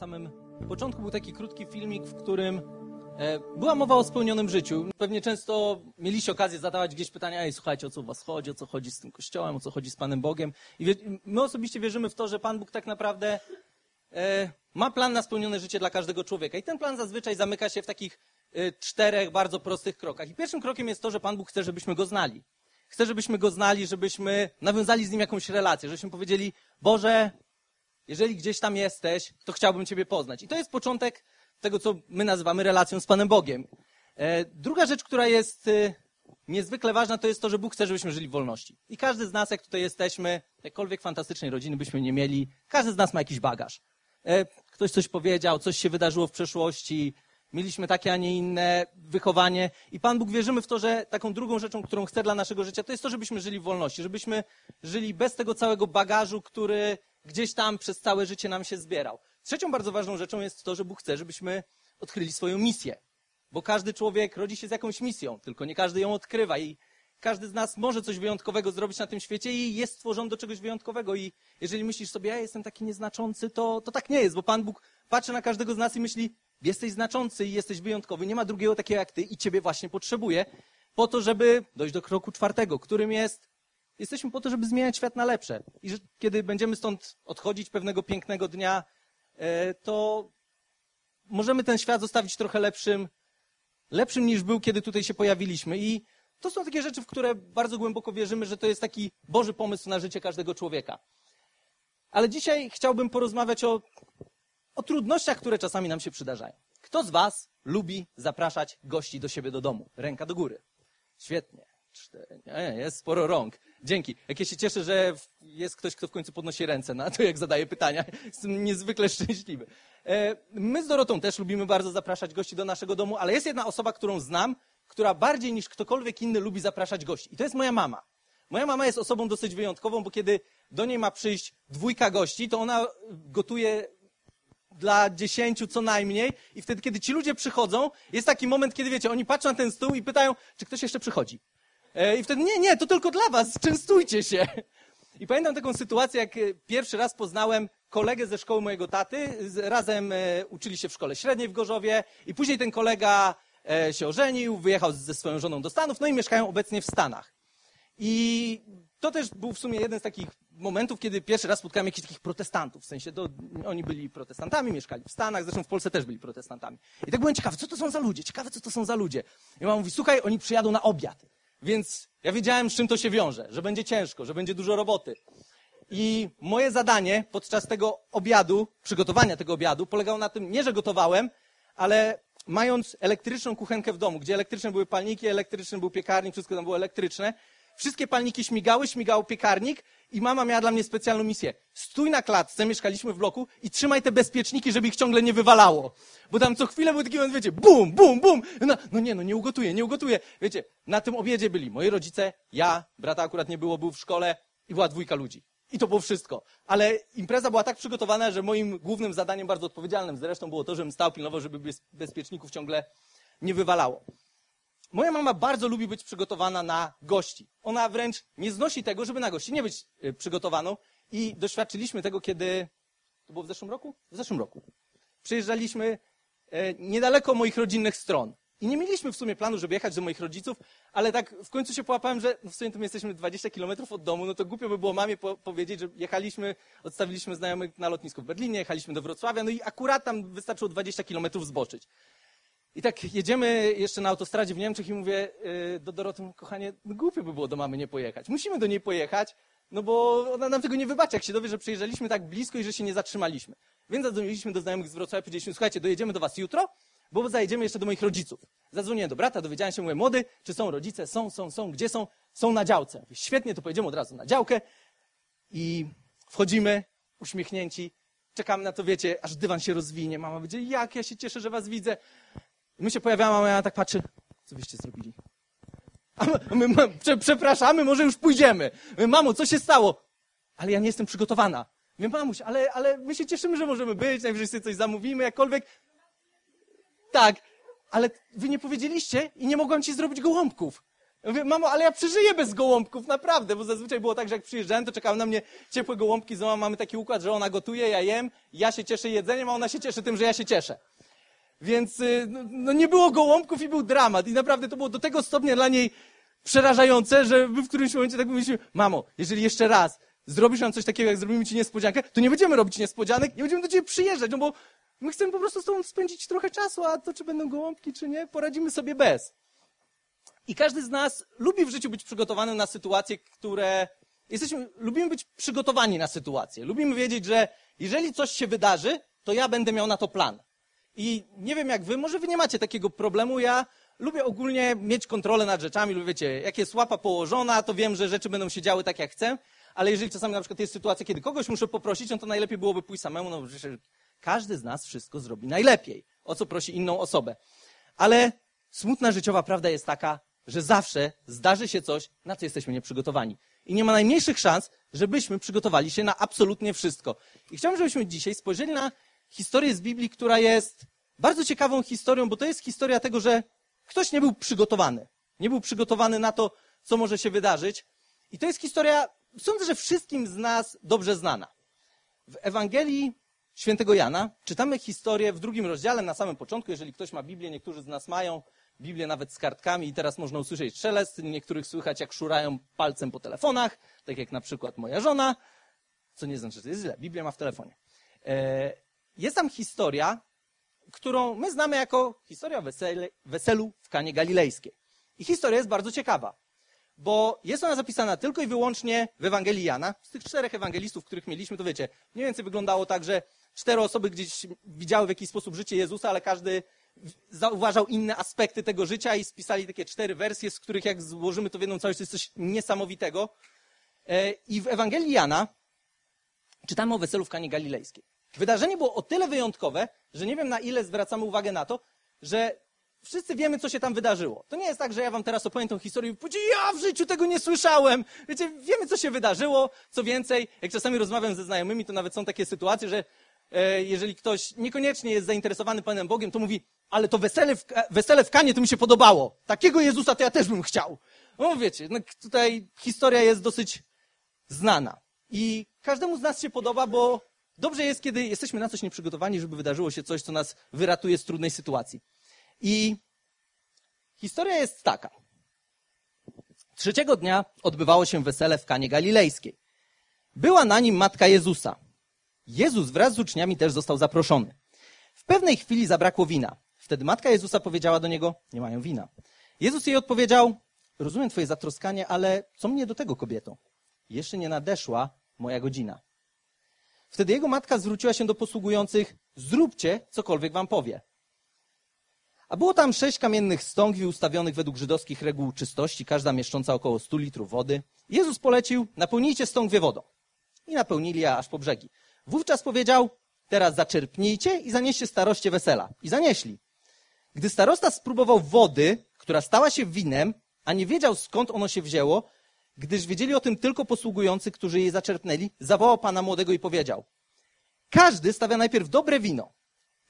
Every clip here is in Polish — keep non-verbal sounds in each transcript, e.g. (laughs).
samym początku był taki krótki filmik, w którym e, była mowa o spełnionym życiu. Pewnie często mieliście okazję zadawać gdzieś pytania, ej, słuchajcie, o co u was chodzi, o co chodzi z tym kościołem, o co chodzi z Panem Bogiem. I my osobiście wierzymy w to, że Pan Bóg tak naprawdę e, ma plan na spełnione życie dla każdego człowieka. I ten plan zazwyczaj zamyka się w takich e, czterech bardzo prostych krokach. I pierwszym krokiem jest to, że Pan Bóg chce, żebyśmy Go znali. Chce, żebyśmy Go znali, żebyśmy nawiązali z Nim jakąś relację, żebyśmy powiedzieli, Boże, jeżeli gdzieś tam jesteś, to chciałbym Ciebie poznać. I to jest początek tego, co my nazywamy relacją z Panem Bogiem. E, druga rzecz, która jest e, niezwykle ważna, to jest to, że Bóg chce, żebyśmy żyli w wolności. I każdy z nas, jak tutaj jesteśmy, jakkolwiek fantastycznej rodziny byśmy nie mieli, każdy z nas ma jakiś bagaż. E, ktoś coś powiedział, coś się wydarzyło w przeszłości, mieliśmy takie, a nie inne wychowanie. I Pan Bóg wierzymy w to, że taką drugą rzeczą, którą chce dla naszego życia, to jest to, żebyśmy żyli w wolności, żebyśmy żyli bez tego całego bagażu, który gdzieś tam przez całe życie nam się zbierał. Trzecią bardzo ważną rzeczą jest to, że Bóg chce, żebyśmy odkryli swoją misję. Bo każdy człowiek rodzi się z jakąś misją, tylko nie każdy ją odkrywa i każdy z nas może coś wyjątkowego zrobić na tym świecie i jest stworzony do czegoś wyjątkowego. I jeżeli myślisz sobie, ja jestem taki nieznaczący, to, to tak nie jest, bo Pan Bóg patrzy na każdego z nas i myśli, jesteś znaczący i jesteś wyjątkowy, nie ma drugiego takiego jak ty i ciebie właśnie potrzebuje po to, żeby dojść do kroku czwartego, którym jest Jesteśmy po to, żeby zmieniać świat na lepsze. I że kiedy będziemy stąd odchodzić pewnego pięknego dnia, e, to możemy ten świat zostawić trochę lepszym, lepszym niż był, kiedy tutaj się pojawiliśmy. I to są takie rzeczy, w które bardzo głęboko wierzymy, że to jest taki Boży pomysł na życie każdego człowieka. Ale dzisiaj chciałbym porozmawiać o, o trudnościach, które czasami nam się przydarzają. Kto z Was lubi zapraszać gości do siebie do domu? Ręka do góry. Świetnie. Cztery. Nie, jest sporo rąk. Dzięki. Jak ja się cieszę, że jest ktoś, kto w końcu podnosi ręce na to, jak zadaje pytania. (laughs) Jestem niezwykle szczęśliwy. E, my z Dorotą też lubimy bardzo zapraszać gości do naszego domu, ale jest jedna osoba, którą znam, która bardziej niż ktokolwiek inny lubi zapraszać gości. I to jest moja mama. Moja mama jest osobą dosyć wyjątkową, bo kiedy do niej ma przyjść dwójka gości, to ona gotuje dla dziesięciu co najmniej. I wtedy, kiedy ci ludzie przychodzą, jest taki moment, kiedy wiecie, oni patrzą na ten stół i pytają, czy ktoś jeszcze przychodzi. E, I wtedy, nie, nie, to tylko dla was, częstujcie się. I pamiętam taką sytuację, jak e, pierwszy raz poznałem kolegę ze szkoły mojego taty. Razem e, uczyli się w szkole średniej w Gorzowie i później ten kolega się ożenił, wyjechał ze swoją żoną do Stanów, no i mieszkają obecnie w Stanach. I to też był w sumie jeden z takich momentów, kiedy pierwszy raz spotkałem jakichś takich protestantów. W sensie, oni byli protestantami, mieszkali w Stanach, zresztą w Polsce też byli protestantami. I tak byłem ciekawy, co to są za ludzie? Ciekawe, co to są za ludzie. I mama mówi, słuchaj, oni przyjadą na obiad. Więc ja wiedziałem, z czym to się wiąże, że będzie ciężko, że będzie dużo roboty. I moje zadanie podczas tego obiadu, przygotowania tego obiadu, polegało na tym, nie że gotowałem, ale mając elektryczną kuchenkę w domu, gdzie elektryczne były palniki, elektryczny był piekarnik, wszystko tam było elektryczne, wszystkie palniki śmigały, śmigał piekarnik i mama miała dla mnie specjalną misję. Stój na klatce, mieszkaliśmy w bloku i trzymaj te bezpieczniki, żeby ich ciągle nie wywalało. Bo tam co chwilę był taki moment, wiecie, bum, bum, bum. No, no nie, no nie ugotuję, nie ugotuję. Wiecie, na tym obiedzie byli moi rodzice, ja, brata akurat nie było, był w szkole i była dwójka ludzi. I to było wszystko. Ale impreza była tak przygotowana, że moim głównym zadaniem, bardzo odpowiedzialnym zresztą, było to, żebym stał, pilnował, żeby bezpieczników ciągle nie wywalało. Moja mama bardzo lubi być przygotowana na gości. Ona wręcz nie znosi tego, żeby na gości nie być y, przygotowaną. I doświadczyliśmy tego, kiedy. To było w zeszłym roku? W zeszłym roku. Przyjeżdżaliśmy e, niedaleko moich rodzinnych stron. I nie mieliśmy w sumie planu, żeby jechać do moich rodziców, ale tak w końcu się połapałem, że w sumie to my jesteśmy 20 kilometrów od domu, no to głupio by było mamie po powiedzieć, że jechaliśmy, odstawiliśmy znajomych na lotnisku w Berlinie, jechaliśmy do Wrocławia, no i akurat tam wystarczyło 20 kilometrów zboczyć. I tak jedziemy jeszcze na autostradzie w Niemczech i mówię yy, do Doroty, kochanie, no głupio by było do mamy nie pojechać. Musimy do niej pojechać, no bo ona nam tego nie wybaczy, jak się dowie, że przyjeżdżaliśmy tak blisko i że się nie zatrzymaliśmy. Więc zadzwoniliśmy do znajomych z Wrocławia, powiedzieliśmy, słuchajcie, dojedziemy do was jutro, bo zajedziemy jeszcze do moich rodziców. Zadzwoniłem do brata, dowiedziałem się, mówię, młody, czy są rodzice? Są, są, są. Gdzie są? Są na działce. Świetnie, to pojedziemy od razu na działkę i wchodzimy, uśmiechnięci, czekamy na to, wiecie, aż dywan się rozwinie. Mama będzie, jak ja się cieszę, że was widzę. I my się pojawiamy, a mama tak patrzy, co wyście zrobili? A my, my, prze, przepraszamy, może już pójdziemy. My, Mamo, co się stało? Ale ja nie jestem przygotowana. Mówię, mamuś, ale, ale my się cieszymy, że możemy być, najwyżej sobie coś zamówimy, jakkolwiek. Tak, ale wy nie powiedzieliście i nie mogłam ci zrobić gołąbków. Ja mówię, mamo, ale ja przeżyję bez gołąbków, naprawdę, bo zazwyczaj było tak, że jak przyjeżdżałem, to czekały na mnie ciepłe gołąbki, z mamy taki układ, że ona gotuje, ja jem, ja się cieszę jedzeniem, a ona się cieszy tym, że ja się cieszę. Więc y, no, no nie było gołąbków i był dramat. I naprawdę to było do tego stopnia dla niej przerażające, że my w którymś momencie tak mówiliśmy, mamo, jeżeli jeszcze raz zrobisz nam coś takiego, jak zrobimy ci niespodziankę, to nie będziemy robić niespodzianek, nie będziemy do ciebie przyjeżdżać, no bo my chcemy po prostu z tobą spędzić trochę czasu, a to czy będą gołąbki, czy nie, poradzimy sobie bez. I każdy z nas lubi w życiu być przygotowany na sytuacje, które jesteśmy, lubimy być przygotowani na sytuacje. Lubimy wiedzieć, że jeżeli coś się wydarzy, to ja będę miał na to plan. I nie wiem jak wy, może wy nie macie takiego problemu. Ja lubię ogólnie mieć kontrolę nad rzeczami, lub wiecie, jak jest łapa położona, to wiem, że rzeczy będą się działy tak jak chcę, ale jeżeli czasami na przykład jest sytuacja, kiedy kogoś muszę poprosić, no to najlepiej byłoby pójść samemu, no że każdy z nas wszystko zrobi najlepiej, o co prosi inną osobę. Ale smutna życiowa prawda jest taka, że zawsze zdarzy się coś, na co jesteśmy nieprzygotowani. I nie ma najmniejszych szans, żebyśmy przygotowali się na absolutnie wszystko. I chciałbym, żebyśmy dzisiaj spojrzeli na historię z Biblii, która jest bardzo ciekawą historią, bo to jest historia tego, że ktoś nie był przygotowany. Nie był przygotowany na to, co może się wydarzyć. I to jest historia, sądzę, że wszystkim z nas dobrze znana. W Ewangelii świętego Jana czytamy historię w drugim rozdziale, na samym początku. Jeżeli ktoś ma Biblię, niektórzy z nas mają Biblię nawet z kartkami i teraz można usłyszeć szelest. Niektórych słychać, jak szurają palcem po telefonach, tak jak na przykład moja żona, co nie znaczy, że to jest źle. Biblia ma w telefonie. Jest tam historia, którą my znamy jako historia wesele, weselu w Kanie Galilejskiej. I historia jest bardzo ciekawa, bo jest ona zapisana tylko i wyłącznie w Ewangelii Jana. Z tych czterech ewangelistów, których mieliśmy, to wiecie, mniej więcej wyglądało tak, że cztery osoby gdzieś widziały w jakiś sposób życie Jezusa, ale każdy zauważał inne aspekty tego życia i spisali takie cztery wersje, z których jak złożymy to w jedną całość, to jest coś niesamowitego. E, I w Ewangelii Jana czytamy o weselu w Kanie Galilejskiej. Wydarzenie było o tyle wyjątkowe, że nie wiem na ile zwracamy uwagę na to, że wszyscy wiemy, co się tam wydarzyło. To nie jest tak, że ja wam teraz opowiem tą historię i powiecie, ja w życiu tego nie słyszałem. Wiecie, wiemy, co się wydarzyło. Co więcej, jak czasami rozmawiam ze znajomymi, to nawet są takie sytuacje, że e, jeżeli ktoś niekoniecznie jest zainteresowany Panem Bogiem, to mówi, ale to wesele w, wesele w Kanie to mi się podobało. Takiego Jezusa to ja też bym chciał. No wiecie, no, tutaj historia jest dosyć znana. I każdemu z nas się podoba, bo dobrze jest, kiedy jesteśmy na coś nieprzygotowani, żeby wydarzyło się coś, co nas wyratuje z trudnej sytuacji. I historia jest taka. Trzeciego dnia odbywało się wesele w Kanie Galilejskiej. Była na nim matka Jezusa. Jezus wraz z uczniami też został zaproszony. W pewnej chwili zabrakło wina. Wtedy matka Jezusa powiedziała do niego, nie mają wina. Jezus jej odpowiedział, rozumiem twoje zatroskanie, ale co mnie do tego, kobieto? Jeszcze nie nadeszła moja godzina. Wtedy jego matka zwróciła się do posługujących, zróbcie cokolwiek wam powie. A było tam sześć kamiennych stągwi ustawionych według żydowskich reguł czystości, każda mieszcząca około stu litrów wody. Jezus polecił, napełnijcie stągwie wodą. I napełnili je aż po brzegi. Wówczas powiedział, teraz zaczerpnijcie i zanieście staroście wesela. I zanieśli. Gdy starosta spróbował wody, która stała się winem, a nie wiedział skąd ono się wzięło, gdyż wiedzieli o tym tylko posługujący, którzy jej zaczerpnęli, zawołał pana młodego i powiedział: Każdy stawia najpierw dobre wino,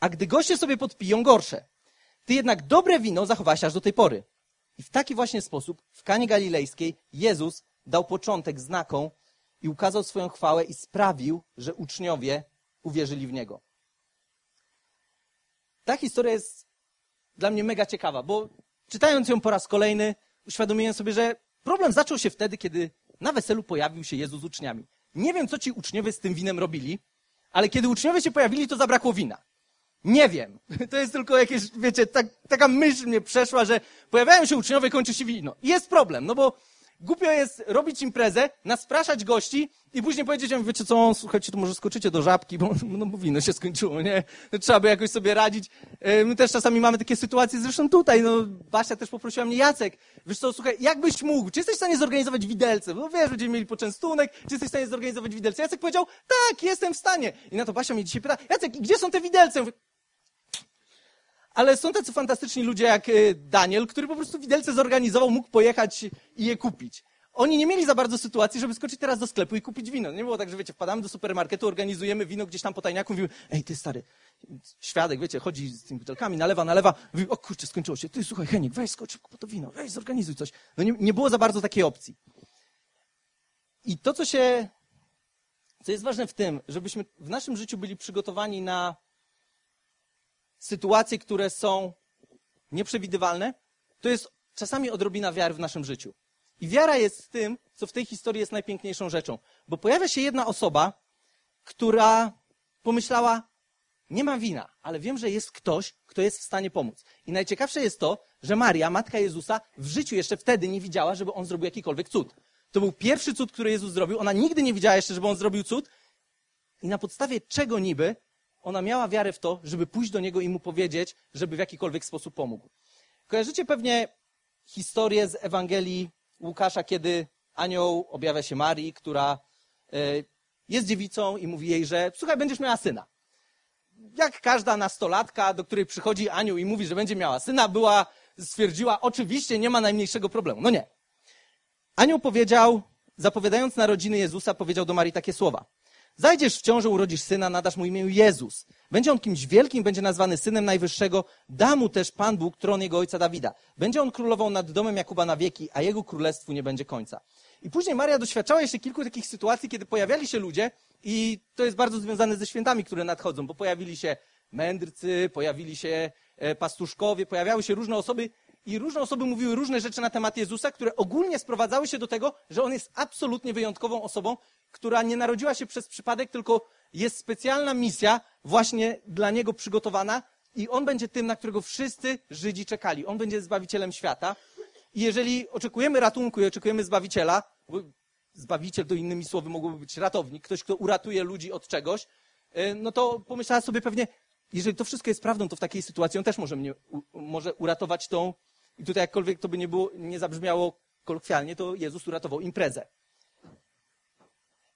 a gdy goście sobie podpiją gorsze. Ty jednak dobre wino zachowałeś aż do tej pory. I w taki właśnie sposób w Kanie Galilejskiej Jezus dał początek znakom i ukazał swoją chwałę i sprawił, że uczniowie uwierzyli w Niego. Ta historia jest dla mnie mega ciekawa, bo czytając ją po raz kolejny, uświadomiłem sobie, że problem zaczął się wtedy, kiedy na weselu pojawił się Jezus z uczniami. Nie wiem, co ci uczniowie z tym winem robili, ale kiedy uczniowie się pojawili, to zabrakło wina. Nie wiem. (laughs) To jest tylko jakieś, wiecie, tak, taka myśl mnie przeszła, że pojawiają się uczniowie, kończy się wino. I jest problem, no bo Głupio jest robić imprezę, naspraszać gości i później powiedzieć im, wiecie co, słuchajcie, to może skoczycie do żabki, bo, (laughs) no, bo wino się skończyło, nie? Trzeba by jakoś sobie radzić. E, my też czasami mamy takie sytuacje, zresztą tutaj, no, Basia też poprosiła mnie, Jacek, wiesz co, słuchaj, jakbyś mógł, czy jesteś w stanie zorganizować widelce? No wiesz, będziemy mieli poczęstunek, czy jesteś w stanie zorganizować widelce? Jacek powiedział, tak, jestem w stanie. I na to Basia mnie dzisiaj pyta, Jacek, gdzie są te widelce? Mówię, ale są tacy fantastyczni ludzie jak y, Daniel, który po prostu widelce zorganizował, mógł pojechać i je kupić. oni nie mieli za bardzo sytuacji, żeby skoczyć teraz do sklepu i kupić wino. Nie było tak, że wiecie, wpadamy do supermarketu, organizujemy wino gdzieś tam po tajniaku, mówimy, ej, ty stary, świadek, wiecie, chodzi z tymi butelkami, nalewa, nalewa, mówi, o kurczę, skończyło się, ty słuchaj, Henik, weź skocz po to wino, weź zorganizuj coś. No nie, nie było za bardzo takiej opcji. I to, co się, co jest ważne w tym, żebyśmy w naszym życiu byli przygotowani na sytuacje, które są nieprzewidywalne, to jest czasami odrobina wiary w naszym życiu. I wiara jest tym, co w tej historii jest najpiękniejszą rzeczą. Bo pojawia się jedna osoba, która pomyślała, nie mam wina, ale wiem, że jest ktoś, kto jest w stanie pomóc. I najciekawsze jest to, że Maria, matka Jezusa, w życiu jeszcze wtedy nie widziała, żeby on zrobił jakikolwiek cud. To był pierwszy cud, który Jezus zrobił. Ona nigdy nie widziała jeszcze, żeby on zrobił cud. I na podstawie czego niby ona miała wiarę w to, żeby pójść do niego i mu powiedzieć, żeby w jakikolwiek sposób pomógł. Kojarzycie pewnie historię z Ewangelii Łukasza, kiedy anioł objawia się Marii, która e, jest dziewicą i mówi jej, że słuchaj, będziesz miała syna. Jak każda nastolatka, do której przychodzi anioł i mówi, że będzie miała syna, była, stwierdziła, oczywiście nie ma najmniejszego problemu. No nie. Anioł powiedział, zapowiadając narodziny Jezusa, powiedział do Marii takie słowa. Zajdziesz w ciążę, urodzisz syna, nadasz mu imię Jezus. Będzie on kimś wielkim, będzie nazwany synem Najwyższego. Da mu też Pan Bóg tron jego ojca Dawida. Będzie on królował nad domem Jakuba na wieki, a jego królestwu nie będzie końca. I później Maria doświadczała jeszcze kilku takich sytuacji, kiedy pojawiali się ludzie, i to jest bardzo związane ze świętami, które nadchodzą, bo pojawili się mędrcy, pojawili się e, pastuszkowie, pojawiały się różne osoby, i różne osoby mówiły różne rzeczy na temat Jezusa, które ogólnie sprowadzały się do tego, że on jest absolutnie wyjątkową osobą, która nie narodziła się przez przypadek, tylko jest specjalna misja właśnie dla niego przygotowana i on będzie tym, na którego wszyscy Żydzi czekali. On będzie zbawicielem świata. I jeżeli oczekujemy ratunku i oczekujemy zbawiciela, zbawiciel to innymi słowy mogłoby być ratownik, ktoś, kto uratuje ludzi od czegoś, e, no to pomyślała sobie pewnie, jeżeli to wszystko jest prawdą, to w takiej sytuacji on też może mnie, może uratować tą i tutaj jakkolwiek to by nie, było, nie zabrzmiało kolokwialnie, to Jezus uratował imprezę.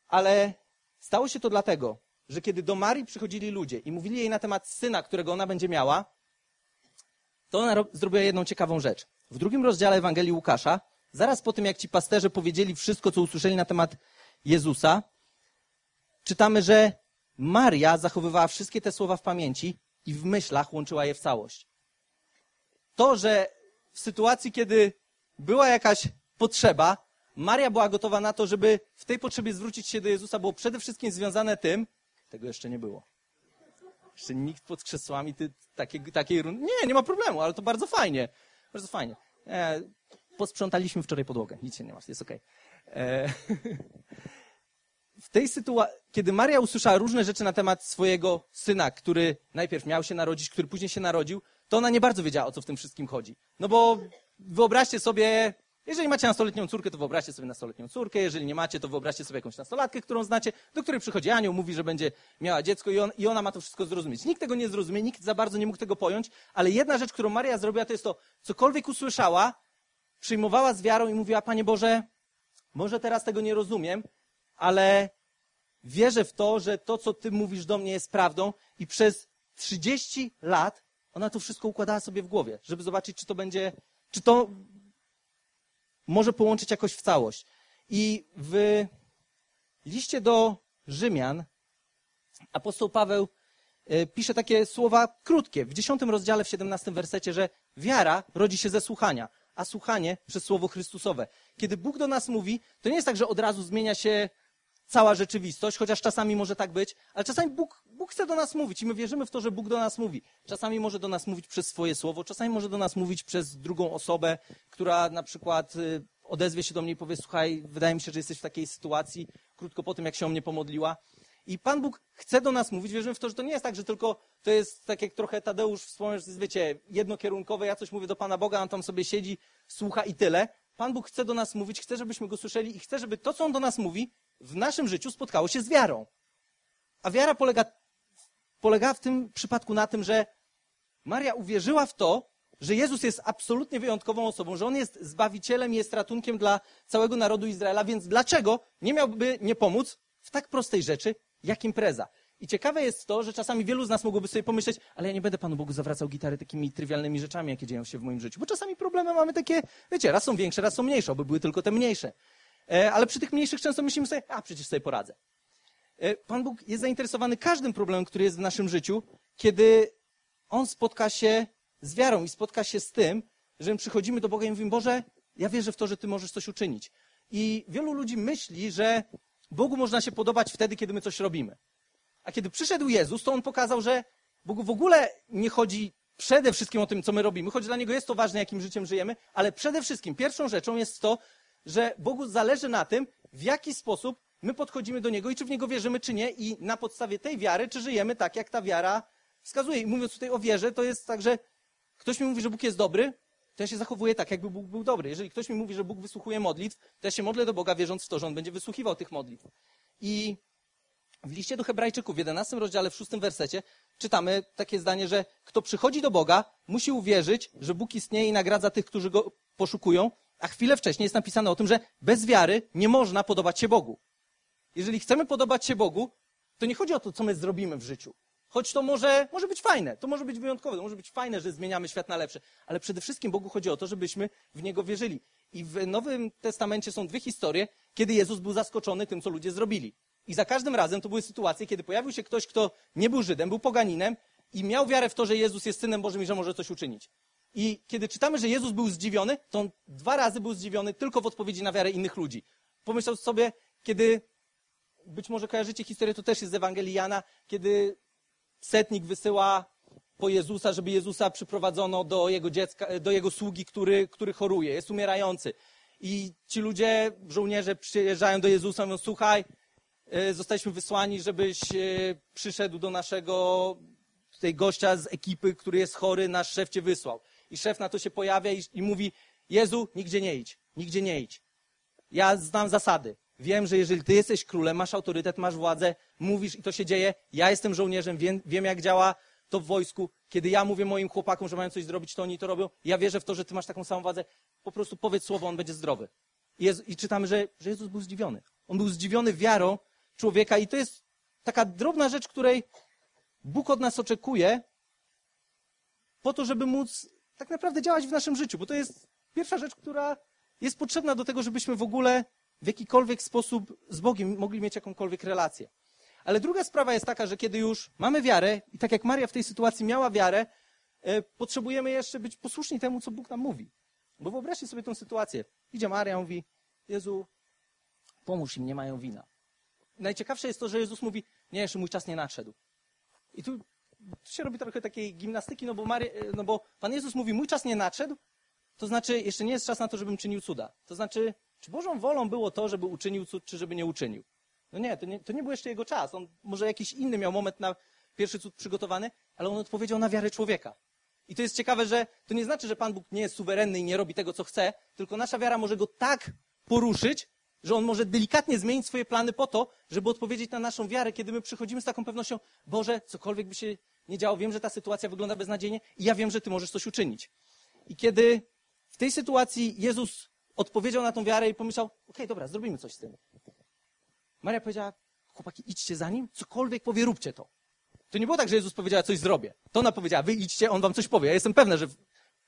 Ale stało się to dlatego, że kiedy do Marii przychodzili ludzie i mówili jej na temat syna, którego ona będzie miała, to ona zrobiła jedną ciekawą rzecz. W drugim rozdziale Ewangelii Łukasza, zaraz po tym, jak ci pasterze powiedzieli wszystko, co usłyszeli na temat Jezusa, czytamy, że Maria zachowywała wszystkie te słowa w pamięci i w myślach łączyła je w całość. To, że w sytuacji, kiedy była jakaś potrzeba, Maria była gotowa na to, żeby w tej potrzebie zwrócić się do Jezusa, było przede wszystkim związane tym, tego jeszcze nie było. Jeszcze nikt pod krzesłami ty, takiej, takiej. Nie, nie ma problemu, ale to bardzo fajnie. Bardzo fajnie. E, posprzątaliśmy wczoraj podłogę. Nic się nie masz, jest okej. Okay. E, (laughs) w tej sytuacji, kiedy Maria usłyszała różne rzeczy na temat swojego syna, który najpierw miał się narodzić, który później się narodził, to ona nie bardzo wiedziała, o co w tym wszystkim chodzi. No bo wyobraźcie sobie, jeżeli macie nastoletnią córkę, to wyobraźcie sobie nastoletnią córkę, jeżeli nie macie, to wyobraźcie sobie jakąś nastolatkę, którą znacie, do której przychodzi anioł, mówi, że będzie miała dziecko i, on, i ona ma to wszystko zrozumieć. Nikt tego nie zrozumie, nikt za bardzo nie mógł tego pojąć, ale jedna rzecz, którą Maria zrobiła, to jest to, cokolwiek usłyszała, przyjmowała z wiarą i mówiła, Panie Boże, może teraz tego nie rozumiem, ale wierzę w to, że to, co Ty mówisz do mnie jest prawdą i przez 30 lat ona to wszystko układała sobie w głowie, żeby zobaczyć, czy to będzie, czy to może połączyć jakoś w całość. I w liście do Rzymian apostoł Paweł e, pisze takie słowa krótkie, w dziesiątym rozdziale, w siedemnastym wersecie, że wiara rodzi się ze słuchania, a słuchanie przez słowo Chrystusowe. Kiedy Bóg do nas mówi, to nie jest tak, że od razu zmienia się cała rzeczywistość, chociaż czasami może tak być, ale czasami Bóg, Bóg chce do nas mówić i my wierzymy w to, że Bóg do nas mówi. Czasami może do nas mówić przez swoje słowo, czasami może do nas mówić przez drugą osobę, która na przykład y, odezwie się do mnie i powie, słuchaj, wydaje mi się, że jesteś w takiej sytuacji, krótko po tym, jak się o mnie pomodliła. I Pan Bóg chce do nas mówić. Wierzymy w to, że to nie jest tak, że tylko to jest tak, jak trochę Tadeusz wspomniał, że jest, wiecie, jednokierunkowe, ja coś mówię do Pana Boga, on tam sobie siedzi, słucha i tyle. Pan Bóg chce do nas mówić, chce, żebyśmy go słyszeli i chce, żeby to, co on do nas mówi, w naszym życiu spotkało się z wiarą. A wiara polega, polega w tym przypadku na tym, że Maria uwierzyła w to, że Jezus jest absolutnie wyjątkową osobą, że On jest zbawicielem jest ratunkiem dla całego narodu Izraela, więc dlaczego nie miałby nie pomóc w tak prostej rzeczy, jak impreza? I ciekawe jest to, że czasami wielu z nas mogłoby sobie pomyśleć, ale ja nie będę Panu Bogu zawracał gitary takimi trywialnymi rzeczami, jakie dzieją się w moim życiu. Bo czasami problemy mamy takie, wiecie, raz są większe, raz są mniejsze, oby były tylko te mniejsze. E, ale przy tych mniejszych często myślimy sobie, a przecież sobie poradzę. E, Pan Bóg jest zainteresowany każdym problemem, który jest w naszym życiu, kiedy On spotka się z wiarą i spotka się z tym, że my przychodzimy do Boga i mówimy, Boże, ja wierzę w to, że Ty możesz coś uczynić. I wielu ludzi myśli, że Bogu można się podobać wtedy, kiedy my coś robimy. A kiedy przyszedł Jezus, to On pokazał, że Bogu w ogóle nie chodzi przede wszystkim o tym, co my robimy, choć dla Niego jest to ważne, jakim życiem żyjemy, ale przede wszystkim pierwszą rzeczą jest to, że Bogu zależy na tym, w jaki sposób my podchodzimy do Niego i czy w Niego wierzymy, czy nie i na podstawie tej wiary, czy żyjemy tak, jak ta wiara wskazuje. I mówiąc tutaj o wierze, to jest tak, że ktoś mi mówi, że Bóg jest dobry, to ja się zachowuję tak, jakby Bóg był dobry. Jeżeli ktoś mi mówi, że Bóg wysłuchuje modlitw, to ja się modlę do Boga, wierząc w to, że On będzie wysłuchiwał tych modlitw. I w liście do Hebrajczyków w 11 rozdziale, w 6 wersecie czytamy takie zdanie, że kto przychodzi do Boga, musi uwierzyć, że Bóg istnieje i nagradza tych, którzy go poszukują, a chwilę wcześniej jest napisane o tym, że bez wiary nie można podobać się Bogu. Jeżeli chcemy podobać się Bogu, to nie chodzi o to, co my zrobimy w życiu. Choć to może, może być fajne, to może być wyjątkowe, to może być fajne, że zmieniamy świat na lepsze, ale przede wszystkim Bogu chodzi o to, żebyśmy w Niego wierzyli. I w Nowym Testamencie są dwie historie, kiedy Jezus był zaskoczony tym, co ludzie zrobili. I za każdym razem to były sytuacje, kiedy pojawił się ktoś, kto nie był Żydem, był poganinem i miał wiarę w to, że Jezus jest Synem Bożym i że może coś uczynić. I kiedy czytamy, że Jezus był zdziwiony, to on dwa razy był zdziwiony tylko w odpowiedzi na wiarę innych ludzi. Pomyślał sobie, kiedy, być może kojarzycie historię, to też jest z Ewangelii Jana, kiedy setnik wysyła po Jezusa, żeby Jezusa przyprowadzono do jego dziecka, do jego sługi, który, który choruje, jest umierający. I ci ludzie, żołnierze przyjeżdżają do Jezusa mówią, słuchaj, e, zostaliśmy wysłani, żebyś e, przyszedł do naszego tutaj gościa z ekipy, który jest chory, nasz szef cię wysłał. I szef na to się pojawia i, i mówi, Jezu, nigdzie nie idź, nigdzie nie idź. Ja znam zasady. Wiem, że jeżeli ty jesteś królem, masz autorytet, masz władzę, mówisz i to się dzieje. Ja jestem żołnierzem, wiem, wiem jak działa to w wojsku. Kiedy ja mówię moim chłopakom, że mają coś zrobić, to oni to robią. Ja wierzę w to, że ty masz taką samą władzę. Po prostu powiedz słowo, on będzie zdrowy. I, Jezu, i czytamy, że, że Jezus był zdziwiony. On był zdziwiony wiarą człowieka i to jest taka drobna rzecz, której Bóg od nas oczekuje po to, żeby móc tak naprawdę działać w naszym życiu, bo to jest pierwsza rzecz, która jest potrzebna do tego, żebyśmy w ogóle w jakikolwiek sposób z Bogiem mogli mieć jakąkolwiek relację. Ale druga sprawa jest taka, że kiedy już mamy wiarę, i tak jak Maria w tej sytuacji miała wiarę, e, potrzebujemy jeszcze być posłuszni temu, co Bóg nam mówi. Bo wyobraźcie sobie tę sytuację. Idzie Maria, mówi, Jezu, pomóż im, nie mają wina. Najciekawsze jest to, że Jezus mówi, nie, jeszcze mój czas nie nadszedł. I tu, tu się robi trochę takiej gimnastyki, no bo, Maria, no bo Pan Jezus mówi, mój czas nie nadszedł, to znaczy jeszcze nie jest czas na to, żebym czynił cuda. To znaczy, czy Bożą wolą było to, żeby uczynił cud, czy żeby nie uczynił? No nie to, nie, to nie był jeszcze jego czas. On może jakiś inny miał moment na pierwszy cud przygotowany, ale on odpowiedział na wiarę człowieka. I to jest ciekawe, że to nie znaczy, że Pan Bóg nie jest suwerenny i nie robi tego, co chce, tylko nasza wiara może go tak poruszyć, że on może delikatnie zmienić swoje plany po to, żeby odpowiedzieć na naszą wiarę, kiedy my przychodzimy z taką pewnością, Boże, cokolwiek by się nie działo, wiem, że ta sytuacja wygląda beznadziejnie i ja wiem, że Ty możesz coś uczynić. I kiedy w tej sytuacji Jezus odpowiedział na tą wiarę i pomyślał, okej, okay, dobra, zrobimy coś z tym. Maria powiedziała, chłopaki, idźcie za nim, cokolwiek powie, róbcie to. To nie było tak, że Jezus powiedział, coś zrobię. To ona powiedziała, wy idźcie, on wam coś powie. Ja jestem pewna, że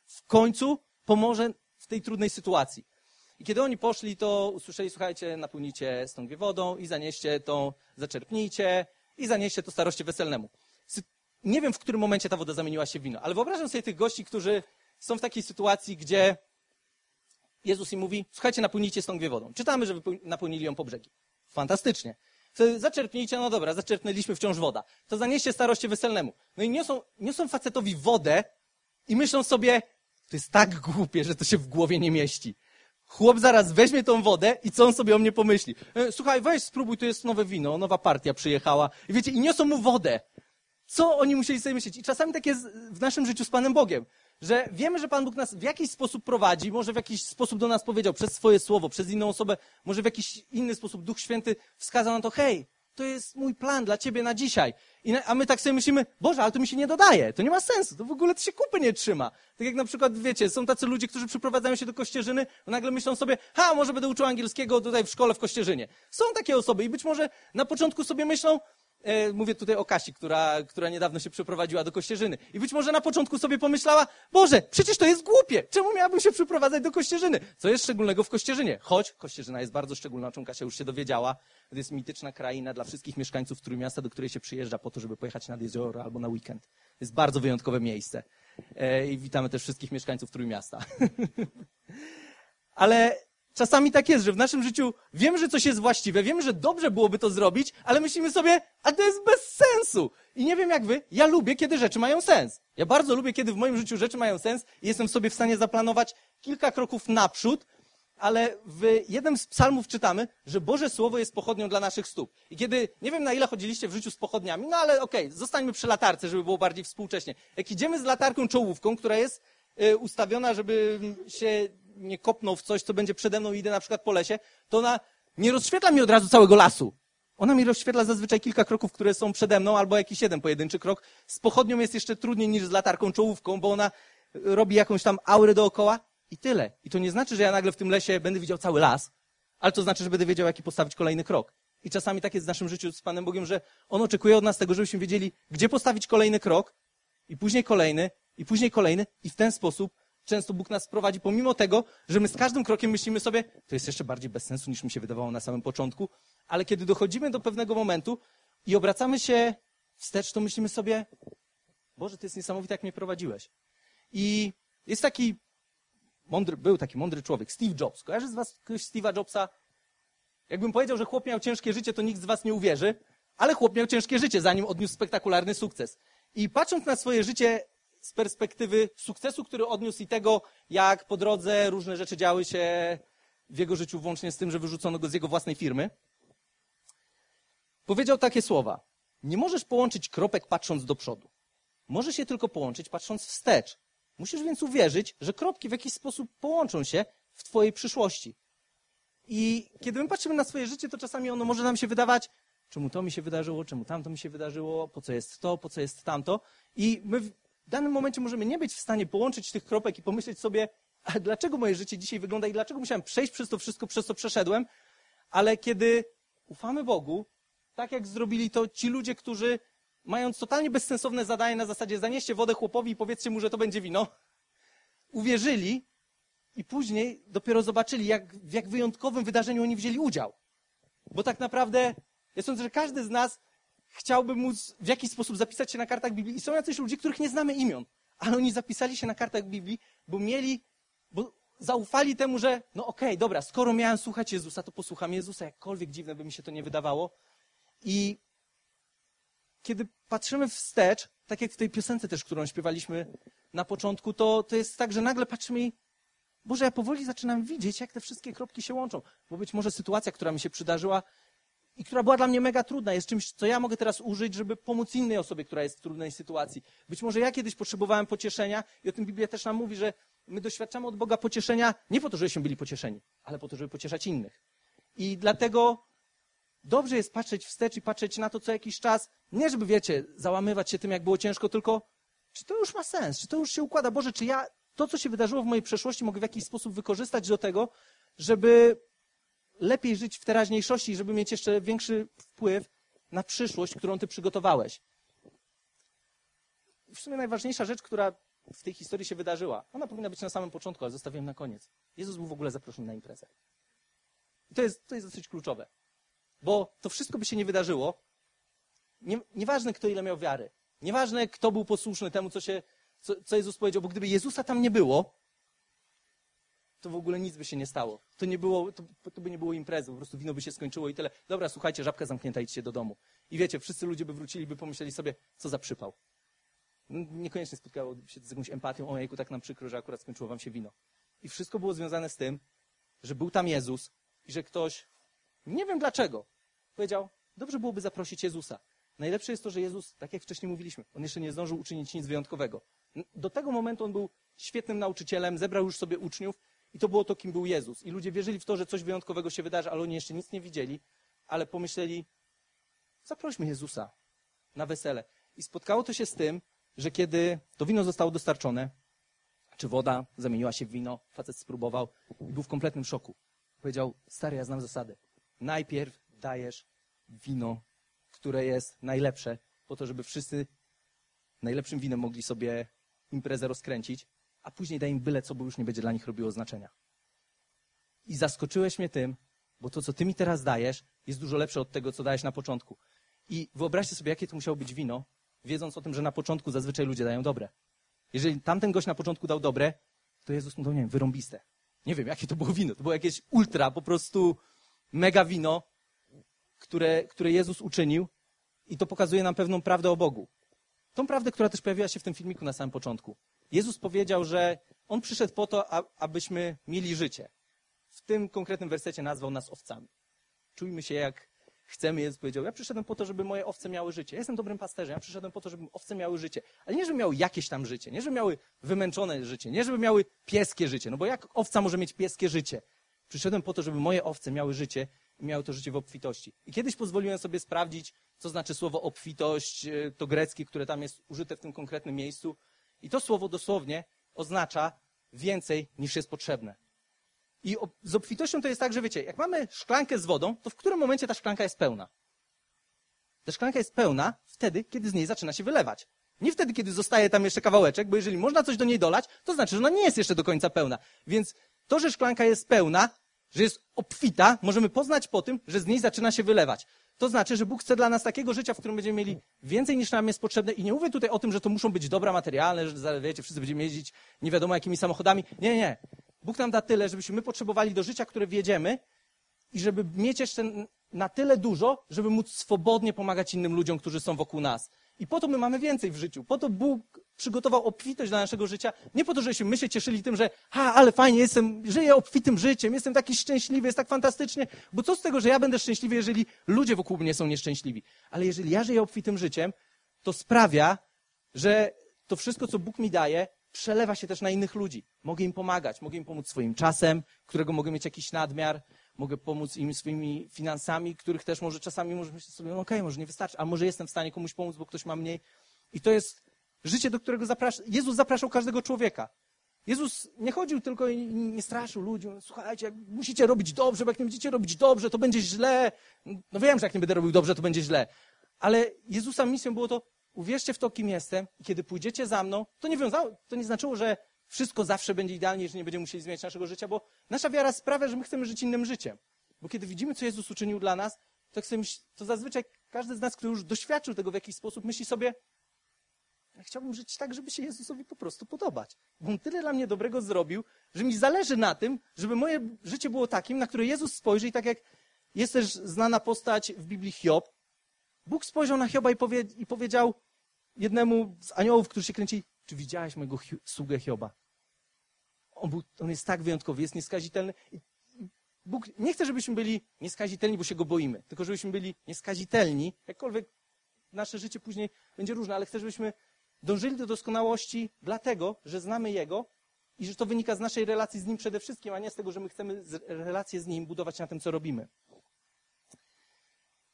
w końcu pomoże w tej trudnej sytuacji. I kiedy oni poszli, to usłyszeli, słuchajcie, napełnijcie stągwie wodą i zanieście tą, zaczerpnijcie i zanieście to staroście weselnemu. Nie wiem, w którym momencie ta woda zamieniła się w wino, ale wyobrażam sobie tych gości, którzy są w takiej sytuacji, gdzie Jezus im mówi, słuchajcie, napełnijcie stągwie wodą. Czytamy, że napełnili ją po brzegi. Fantastycznie. Zaczerpnijcie, no dobra, zaczerpnęliśmy wciąż woda. To zanieście staroście weselnemu. No i niosą, niosą facetowi wodę i myślą sobie, to jest tak głupie, że to się w głowie nie mieści. Chłop zaraz weźmie tą wodę i co on sobie o mnie pomyśli? E, słuchaj, weź, spróbuj, tu jest nowe wino, nowa partia przyjechała. I wiecie, i niosą mu wodę. Co oni musieli sobie myśleć? I czasami tak jest w naszym życiu z Panem Bogiem że wiemy, że Pan Bóg nas w jakiś sposób prowadzi, może w jakiś sposób do nas powiedział przez swoje słowo, przez inną osobę, może w jakiś inny sposób Duch Święty wskazał na to, hej, to jest mój plan dla ciebie na dzisiaj. I, a my tak sobie myślimy, Boże, ale to mi się nie dodaje, to nie ma sensu, to w ogóle to się kupy nie trzyma. Tak jak na przykład, wiecie, są tacy ludzie, którzy przyprowadzają się do Kościerzyny, nagle myślą sobie, ha, może będę uczył angielskiego tutaj w szkole w Kościerzynie. Są takie osoby i być może na początku sobie myślą, mówię tutaj o Kasi, która, która niedawno się przeprowadziła do Kościerzyny. I być może na początku sobie pomyślała, Boże, przecież to jest głupie. Czemu miałabym się przeprowadzać do Kościerzyny? Co jest szczególnego w Kościerzynie? Choć Kościerzyna jest bardzo szczególna, o czym Kasia już się dowiedziała. To jest mityczna kraina dla wszystkich mieszkańców Trójmiasta, do której się przyjeżdża po to, żeby pojechać nad jezioro albo na weekend. To jest bardzo wyjątkowe miejsce. E, I witamy też wszystkich mieszkańców Trójmiasta. (laughs) Ale czasami tak jest, że w naszym życiu wiemy, że coś jest właściwe, wiemy, że dobrze byłoby to zrobić, ale myślimy sobie, a to jest bez sensu. I nie wiem jak wy, ja lubię, kiedy rzeczy mają sens. Ja bardzo lubię, kiedy w moim życiu rzeczy mają sens i jestem sobie w stanie zaplanować kilka kroków naprzód, ale w jednym z psalmów czytamy, że Boże Słowo jest pochodnią dla naszych stóp. I kiedy, nie wiem na ile chodziliście w życiu z pochodniami, no ale okej, okay, zostańmy przy latarce, żeby było bardziej współcześnie. Jak idziemy z latarką czołówką, która jest y, ustawiona, żeby się nie kopnął w coś, co będzie przede mną i idę na przykład po lesie, to ona nie rozświetla mi od razu całego lasu. Ona mi rozświetla zazwyczaj kilka kroków, które są przede mną, albo jakiś jeden pojedynczy krok. Z pochodnią jest jeszcze trudniej niż z latarką czołówką, bo ona robi jakąś tam aurę dookoła i tyle. I to nie znaczy, że ja nagle w tym lesie będę widział cały las, ale to znaczy, że będę wiedział, jaki postawić kolejny krok. I czasami tak jest w naszym życiu z Panem Bogiem, że On oczekuje od nas tego, żebyśmy wiedzieli, gdzie postawić kolejny krok, i później kolejny, i później kolejny, i w ten sposób często Bóg nas prowadzi, pomimo tego, że my z każdym krokiem myślimy sobie, to jest jeszcze bardziej bez sensu, niż mi się wydawało na samym początku, ale kiedy dochodzimy do pewnego momentu i obracamy się wstecz, to myślimy sobie, Boże, to jest niesamowite, jak mnie prowadziłeś. I jest taki mądry, był taki mądry człowiek, Steve Jobs. Kojarzy z was Steve'a Jobsa? Jakbym powiedział, że chłop miał ciężkie życie, to nikt z was nie uwierzy, ale chłop miał ciężkie życie, zanim odniósł spektakularny sukces. I patrząc na swoje życie z perspektywy sukcesu, który odniósł i tego, jak po drodze różne rzeczy działy się w jego życiu, włącznie z tym, że wyrzucono go z jego własnej firmy, powiedział takie słowa. Nie możesz połączyć kropek patrząc do przodu. Możesz je tylko połączyć patrząc wstecz. Musisz więc uwierzyć, że kropki w jakiś sposób połączą się w twojej przyszłości. I kiedy my patrzymy na swoje życie, to czasami ono może nam się wydawać, czemu to mi się wydarzyło, czemu tamto mi się wydarzyło, po co jest to, po co jest tamto. I my w danym momencie możemy nie być w stanie połączyć tych kropek i pomyśleć sobie, a dlaczego moje życie dzisiaj wygląda i dlaczego musiałem przejść przez to wszystko, przez co przeszedłem. Ale kiedy ufamy Bogu, tak jak zrobili to ci ludzie, którzy mając totalnie bezsensowne zadanie na zasadzie zanieście wodę chłopowi i powiedzcie mu, że to będzie wino, uwierzyli i później dopiero zobaczyli, jak, w jak wyjątkowym wydarzeniu oni wzięli udział. Bo tak naprawdę, ja sądzę, że każdy z nas chciałby móc w jakiś sposób zapisać się na kartach Biblii. I są jacyś ludzie, których nie znamy imion, ale oni zapisali się na kartach Biblii, bo mieli, bo zaufali temu, że no okej, okay, dobra, skoro miałem słuchać Jezusa, to posłucham Jezusa, jakkolwiek dziwne by mi się to nie wydawało. I kiedy patrzymy wstecz, tak jak w tej piosence też, którą śpiewaliśmy na początku, to, to jest tak, że nagle patrzymy i Boże, ja powoli zaczynam widzieć, jak te wszystkie kropki się łączą. Bo być może sytuacja, która mi się przydarzyła, i która była dla mnie mega trudna, jest czymś, co ja mogę teraz użyć, żeby pomóc innej osobie, która jest w trudnej sytuacji. Być może ja kiedyś potrzebowałem pocieszenia i o tym Biblia też nam mówi, że my doświadczamy od Boga pocieszenia nie po to, żebyśmy byli pocieszeni, ale po to, żeby pocieszać innych. I dlatego dobrze jest patrzeć wstecz i patrzeć na to co jakiś czas, nie żeby, wiecie, załamywać się tym, jak było ciężko, tylko czy to już ma sens, czy to już się układa. Boże, czy ja to, co się wydarzyło w mojej przeszłości, mogę w jakiś sposób wykorzystać do tego, żeby lepiej żyć w teraźniejszości, żeby mieć jeszcze większy wpływ na przyszłość, którą ty przygotowałeś. W sumie najważniejsza rzecz, która w tej historii się wydarzyła, ona powinna być na samym początku, ale zostawiłem na koniec. Jezus był w ogóle zaproszony na imprezę. I to jest, to jest dosyć kluczowe. Bo to wszystko by się nie wydarzyło. Nie, nieważne, kto ile miał wiary. Nieważne, kto był posłuszny temu, co, się, co, co Jezus powiedział, bo gdyby Jezusa tam nie było, to w ogóle nic by się nie stało. To, nie było, to, to by nie było imprezy, po prostu wino by się skończyło i tyle. Dobra, słuchajcie, żabka zamknięta, idźcie do domu. I wiecie, wszyscy ludzie by wrócili, by pomyśleli sobie, co za przypał. Niekoniecznie spotkało się z jakąś empatią, o jejku, tak nam przykro, że akurat skończyło wam się wino. I wszystko było związane z tym, że był tam Jezus i że ktoś, nie wiem dlaczego, powiedział, dobrze byłoby zaprosić Jezusa. Najlepsze jest to, że Jezus, tak jak wcześniej mówiliśmy, on jeszcze nie zdążył uczynić nic wyjątkowego. Do tego momentu on był świetnym nauczycielem, zebrał już sobie uczniów i to było to, kim był Jezus. I ludzie wierzyli w to, że coś wyjątkowego się wydarzy, ale oni jeszcze nic nie widzieli, ale pomyśleli, zaprośmy Jezusa na wesele. I spotkało to się z tym, że kiedy to wino zostało dostarczone, czy woda zamieniła się w wino, facet spróbował i był w kompletnym szoku. Powiedział, stary, ja znam zasady. Najpierw dajesz wino które jest najlepsze, po to, żeby wszyscy najlepszym winem mogli sobie imprezę rozkręcić, a później daje im byle co, bo już nie będzie dla nich robiło znaczenia. I zaskoczyłeś mnie tym, bo to, co ty mi teraz dajesz, jest dużo lepsze od tego, co dałeś na początku. I wyobraźcie sobie, jakie to musiało być wino, wiedząc o tym, że na początku zazwyczaj ludzie dają dobre. Jeżeli tamten gość na początku dał dobre, to Jezus mu dał, nie wiem, wyrąbiste. Nie wiem, jakie to było wino. To było jakieś ultra, po prostu mega wino, które, które Jezus uczynił i to pokazuje nam pewną prawdę o Bogu. Tą prawdę, która też pojawiła się w tym filmiku na samym początku. Jezus powiedział, że On przyszedł po to, abyśmy mieli życie. W tym konkretnym wersecie nazwał nas owcami. Czujmy się jak chcemy. Jezus powiedział, ja przyszedłem po to, żeby moje owce miały życie. Ja jestem dobrym pasterzem. Ja przyszedłem po to, żeby owce miały życie. Ale nie, żeby miały jakieś tam życie. Nie, żeby miały wymęczone życie. Nie, żeby miały pieskie życie. No bo jak owca może mieć pieskie życie? Przyszedłem po to, żeby moje owce miały życie i miały to życie w obfitości. I kiedyś pozwoliłem sobie sprawdzić, co znaczy słowo obfitość, e, to greckie, które tam jest użyte w tym konkretnym miejscu. I to słowo dosłownie oznacza więcej niż jest potrzebne. I z obfitością to jest tak, że wiecie, jak mamy szklankę z wodą, to w którym momencie ta szklanka jest pełna? Ta szklanka jest pełna wtedy, kiedy z niej zaczyna się wylewać. Nie wtedy, kiedy zostaje tam jeszcze kawałeczek, bo jeżeli można coś do niej dolać, to znaczy, że ona nie jest jeszcze do końca pełna. Więc to, że szklanka jest pełna, że jest obfita, możemy poznać po tym, że z niej zaczyna się wylewać. To znaczy, że Bóg chce dla nas takiego życia, w którym będziemy mieli więcej niż nam jest potrzebne. I nie mówię tutaj o tym, że to muszą być dobra materialne, że wiecie, wszyscy będziemy jeździć nie wiadomo jakimi samochodami. Nie, nie. Bóg nam da tyle, żebyśmy my potrzebowali do życia, które wiedziemy i żeby mieć jeszcze na tyle dużo, żeby móc swobodnie pomagać innym ludziom, którzy są wokół nas. I po to my mamy więcej w życiu. Po to Bóg przygotował obfitość dla naszego życia. Nie po to, żebyśmy my się cieszyli tym, że ha, ale fajnie, jestem, żyję obfitym życiem, jestem taki szczęśliwy, jest tak fantastycznie. Bo co z tego, że ja będę szczęśliwy, jeżeli ludzie wokół mnie są nieszczęśliwi? Ale jeżeli ja żyję obfitym życiem, to sprawia, że to wszystko, co Bóg mi daje, przelewa się też na innych ludzi. Mogę im pomagać, mogę im pomóc swoim czasem, którego mogę mieć jakiś nadmiar, mogę pomóc im swoimi finansami, których też może czasami może myśleć sobie, no okej, okay, może nie wystarczy, a może jestem w stanie komuś pomóc, bo ktoś ma mniej. I to jest życie, do którego zaprasza, Jezus zapraszał każdego człowieka. Jezus nie chodził tylko i nie straszył ludzi. Słuchajcie, musicie robić dobrze, bo jak nie będziecie robić dobrze, to będzie źle. No wiem, że jak nie będę robił dobrze, to będzie źle. Ale Jezusa misją było to, uwierzcie w to, kim jestem i kiedy pójdziecie za mną, to nie wiązało, to nie znaczyło, że wszystko zawsze będzie idealnie, że nie będziemy musieli zmieniać naszego życia, bo nasza wiara sprawia, że my chcemy żyć innym życiem. Bo kiedy widzimy, co Jezus uczynił dla nas, to, chcemy, to zazwyczaj każdy z nas, który już doświadczył tego w jakiś sposób, myśli sobie, ja chciałbym żyć tak, żeby się Jezusowi po prostu podobać. Bo On tyle dla mnie dobrego zrobił, że mi zależy na tym, żeby moje życie było takim, na które Jezus spojrzy i tak jak jest też znana postać w Biblii Hiob, Bóg spojrzał na Hioba i, powie, i powiedział jednemu z aniołów, który się kręci, czy widziałeś mojego hi sługę Hioba? On, był, on jest tak wyjątkowy, jest nieskazitelny. Bóg nie chce, żebyśmy byli nieskazitelni, bo się go boimy, tylko żebyśmy byli nieskazitelni, jakkolwiek nasze życie później będzie różne, ale chce, żebyśmy dążyli do doskonałości dlatego, że znamy Jego i że to wynika z naszej relacji z Nim przede wszystkim, a nie z tego, że my chcemy relację z Nim budować na tym, co robimy.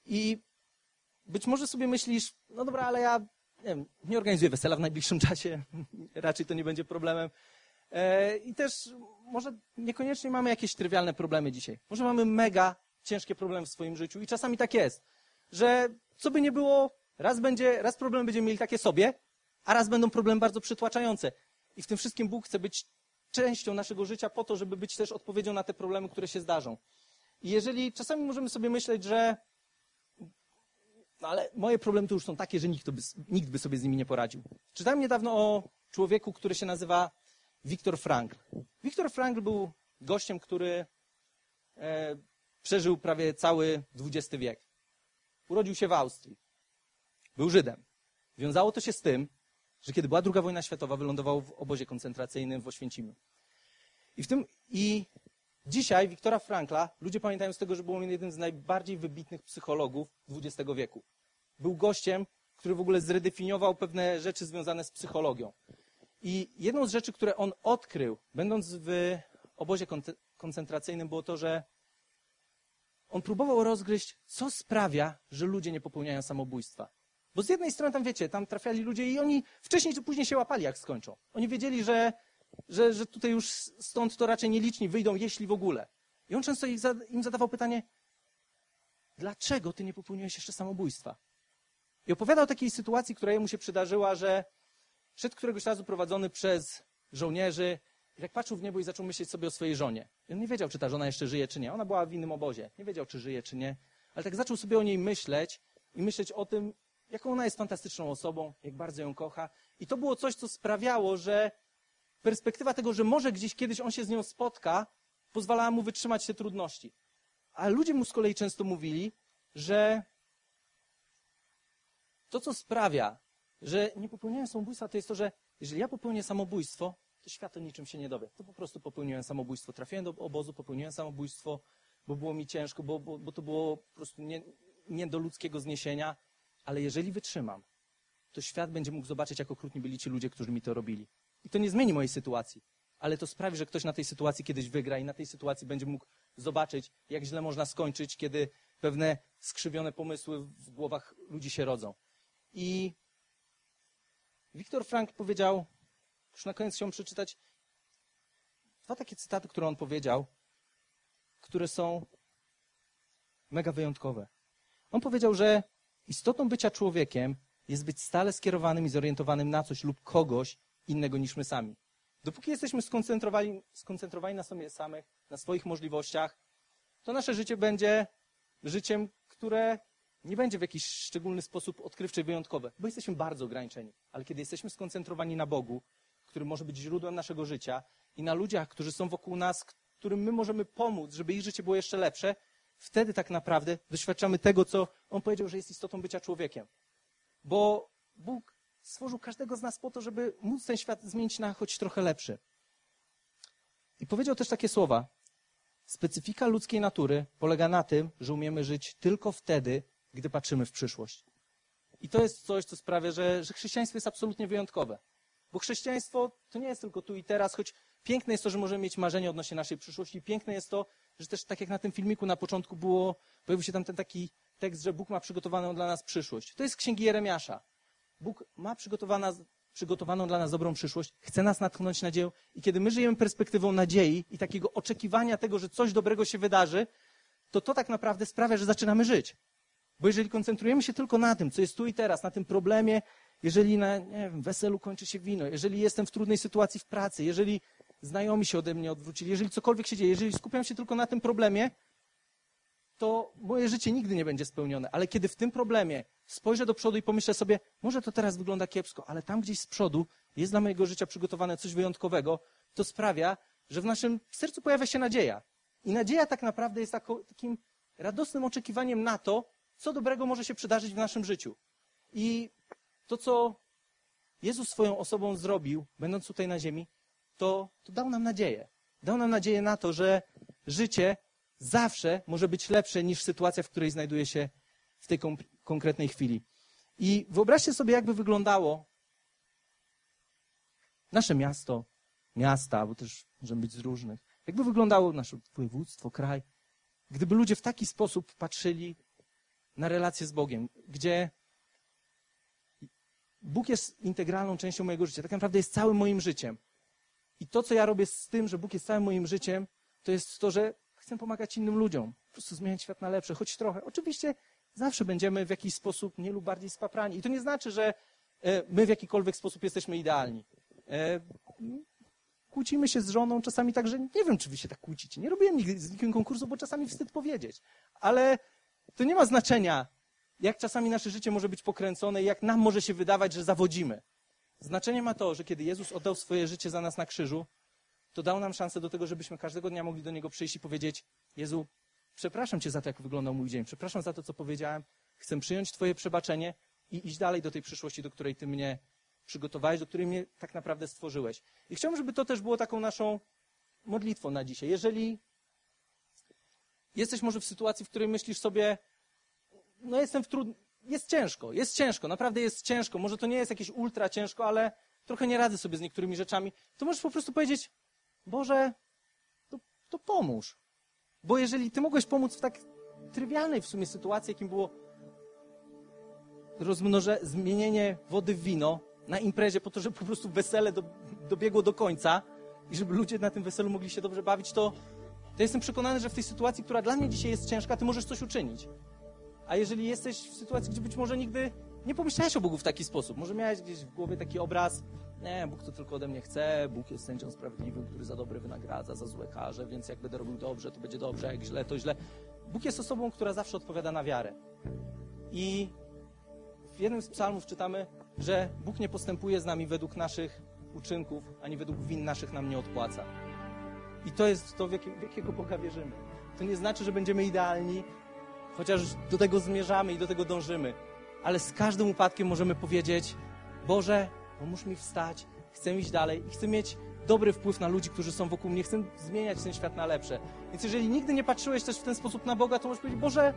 I być może sobie myślisz, no dobra, ale ja nie, wiem, nie organizuję wesela w najbliższym (laughs) czasie, raczej to nie będzie problemem. E, I też może niekoniecznie mamy jakieś trywialne problemy dzisiaj. Może mamy mega ciężkie problemy w swoim życiu i czasami tak jest, że co by nie było, raz będzie, raz problemy będziemy mieli takie sobie, a raz będą problemy bardzo przytłaczające. I w tym wszystkim Bóg chce być częścią naszego życia po to, żeby być też odpowiedzią na te problemy, które się zdarzą. I jeżeli czasami możemy sobie myśleć, że no ale moje problemy to już są takie, że nikt, by, nikt by sobie z nimi nie poradził. Czytałem niedawno o człowieku, który się nazywa Viktor Frankl. Viktor Frankl był gościem, który e, przeżył prawie cały XX wiek. Urodził się w Austrii. Był Żydem. Wiązało to się z tym, że kiedy była II wojna światowa, wylądował w obozie koncentracyjnym w Oświęcimiu. I w tym i dzisiaj Wiktora Frankla ludzie pamiętają z tego, że był on jednym z najbardziej wybitnych psychologów XX wieku. Był gościem, który w ogóle zredefiniował pewne rzeczy związane z psychologią. I jedną z rzeczy, które on odkrył, będąc w obozie koncentracyjnym, było to, że on próbował rozgryźć, co sprawia, że ludzie nie popełniają samobójstwa. Bo z jednej strony tam, wiecie, tam trafiali ludzie i oni wcześniej czy później się łapali, jak skończą. Oni wiedzieli, że, że, że tutaj już stąd to raczej nieliczni wyjdą, jeśli w ogóle. I on często im zadawał pytanie, dlaczego ty nie popełniłeś jeszcze samobójstwa? I opowiadał o takiej sytuacji, która jemu się przydarzyła, że szedł któregoś razu prowadzony przez żołnierzy i tak patrzył w niebo i zaczął myśleć sobie o swojej żonie. I on nie wiedział, czy ta żona jeszcze żyje, czy nie. Ona była w innym obozie. Nie wiedział, czy żyje, czy nie. Ale tak zaczął sobie o niej myśleć i myśleć o tym, jaką ona jest fantastyczną osobą, jak bardzo ją kocha. I to było coś, co sprawiało, że perspektywa tego, że może gdzieś kiedyś on się z nią spotka, pozwalała mu wytrzymać te trudności. A ludzie mu z kolei często mówili, że to, co sprawia, że nie popełniają samobójstwa, to jest to, że jeżeli ja popełnię samobójstwo, to świat o niczym się nie dowie. To po prostu popełniłem samobójstwo. Trafiłem do obozu, popełniłem samobójstwo, bo było mi ciężko, bo, bo, bo to było po prostu nie, nie do ludzkiego zniesienia. Ale jeżeli wytrzymam, to świat będzie mógł zobaczyć, jak okrutni byli ci ludzie, którzy mi to robili. I to nie zmieni mojej sytuacji, ale to sprawi, że ktoś na tej sytuacji kiedyś wygra i na tej sytuacji będzie mógł zobaczyć, jak źle można skończyć, kiedy pewne skrzywione pomysły w głowach ludzi się rodzą. I Wiktor Frank powiedział, już na koniec chciałbym przeczytać dwa takie cytaty, które on powiedział, które są mega wyjątkowe. On powiedział, że istotą bycia człowiekiem jest być stale skierowanym i zorientowanym na coś lub kogoś innego niż my sami. Dopóki jesteśmy skoncentrowani, skoncentrowani na sobie samych, na swoich możliwościach, to nasze życie będzie życiem, które nie będzie w jakiś szczególny sposób odkrywcze i wyjątkowe, bo jesteśmy bardzo ograniczeni. Ale kiedy jesteśmy skoncentrowani na Bogu, który może być źródłem naszego życia i na ludziach, którzy są wokół nas, którym my możemy pomóc, żeby ich życie było jeszcze lepsze, wtedy tak naprawdę doświadczamy tego, co on powiedział, że jest istotą bycia człowiekiem. Bo Bóg stworzył każdego z nas po to, żeby móc ten świat zmienić na choć trochę lepszy. I powiedział też takie słowa. Specyfika ludzkiej natury polega na tym, że umiemy żyć tylko wtedy, gdy patrzymy w przyszłość. I to jest coś, co sprawia, że, że chrześcijaństwo jest absolutnie wyjątkowe. Bo chrześcijaństwo to nie jest tylko tu i teraz, choć piękne jest to, że możemy mieć marzenia odnośnie naszej przyszłości. Piękne jest to, że też tak jak na tym filmiku na początku było, pojawił się tam ten taki tekst, że Bóg ma przygotowaną dla nas przyszłość. To jest księgi Jeremiasza. Bóg ma przygotowaną dla nas dobrą przyszłość, chce nas natchnąć nadzieją i kiedy my żyjemy perspektywą nadziei i takiego oczekiwania tego, że coś dobrego się wydarzy, to to tak naprawdę sprawia, że zaczynamy żyć. Bo jeżeli koncentrujemy się tylko na tym, co jest tu i teraz, na tym problemie, jeżeli na nie wiem, weselu kończy się wino, jeżeli jestem w trudnej sytuacji w pracy, jeżeli znajomi się ode mnie odwrócili, jeżeli cokolwiek się dzieje, jeżeli skupiam się tylko na tym problemie, to moje życie nigdy nie będzie spełnione. Ale kiedy w tym problemie spojrzę do przodu i pomyślę sobie, może to teraz wygląda kiepsko, ale tam gdzieś z przodu jest dla mojego życia przygotowane coś wyjątkowego, to sprawia, że w naszym sercu pojawia się nadzieja. I nadzieja tak naprawdę jest takim radosnym oczekiwaniem na to, co dobrego może się przydarzyć w naszym życiu. I to, co Jezus swoją osobą zrobił, będąc tutaj na ziemi, to, to dał nam nadzieję. Dał nam nadzieję na to, że życie zawsze może być lepsze niż sytuacja, w której znajduje się w tej konkretnej chwili. I wyobraźcie sobie, jakby wyglądało nasze miasto, miasta, bo też możemy być z różnych. Jakby wyglądało nasze województwo, kraj, gdyby ludzie w taki sposób patrzyli na relację z Bogiem, gdzie Bóg jest integralną częścią mojego życia, tak naprawdę jest całym moim życiem. I to, co ja robię z tym, że Bóg jest całym moim życiem, to jest to, że chcę pomagać innym ludziom, po prostu zmieniać świat na lepsze, choć trochę. Oczywiście zawsze będziemy w jakiś sposób mniej lub bardziej spaprani. I to nie znaczy, że e, my w jakikolwiek sposób jesteśmy idealni. E, kłócimy się z żoną czasami tak, że nie wiem, czy wy się tak kłócicie. Nie robiłem nigdy z nikim konkursu, bo czasami wstyd powiedzieć. Ale to nie ma znaczenia, jak czasami nasze życie może być pokręcone i jak nam może się wydawać, że zawodzimy. Znaczenie ma to, że kiedy Jezus oddał swoje życie za nas na krzyżu, to dał nam szansę do tego, żebyśmy każdego dnia mogli do Niego przyjść i powiedzieć: Jezu, przepraszam Cię za to, jak wyglądał mój dzień, przepraszam za to, co powiedziałem, chcę przyjąć Twoje przebaczenie i iść dalej do tej przyszłości, do której Ty mnie przygotowałeś, do której mnie tak naprawdę stworzyłeś. I chciałbym, żeby to też było taką naszą modlitwą na dzisiaj. Jeżeli jesteś może w sytuacji, w której myślisz sobie, no jestem w trud... jest ciężko, jest ciężko, naprawdę jest ciężko, może to nie jest jakieś ultra ciężko, ale trochę nie radzę sobie z niektórymi rzeczami, to możesz po prostu powiedzieć, Boże, to, to pomóż. Bo jeżeli Ty mogłeś pomóc w tak trywialnej w sumie sytuacji, jakim było rozmnoże, zmienienie wody w wino na imprezie po to, żeby po prostu wesele do, dobiegło do końca i żeby ludzie na tym weselu mogli się dobrze bawić, to, to jestem przekonany, że w tej sytuacji, która dla mnie dzisiaj jest ciężka, Ty możesz coś uczynić. A jeżeli jesteś w sytuacji, gdzie być może nigdy nie pomyślałeś o Bogu w taki sposób. Może miałeś gdzieś w głowie taki obraz, nie, Bóg to tylko ode mnie chce, Bóg jest sędzią sprawiedliwym, który za dobre wynagradza, za złe karze, więc jak będę robił dobrze, to będzie dobrze, jak źle, to źle. Bóg jest osobą, która zawsze odpowiada na wiarę. I w jednym z psalmów czytamy, że Bóg nie postępuje z nami według naszych uczynków, ani według win naszych nam nie odpłaca. I to jest to, w, w jakiego Boga wierzymy. To nie znaczy, że będziemy idealni, chociaż do tego zmierzamy i do tego dążymy. Ale z każdym upadkiem możemy powiedzieć: Boże, pomóż mi wstać, chcę iść dalej i chcę mieć dobry wpływ na ludzi, którzy są wokół mnie, chcę zmieniać ten świat na lepsze. Więc jeżeli nigdy nie patrzyłeś też w ten sposób na Boga, to możesz powiedzieć: Boże,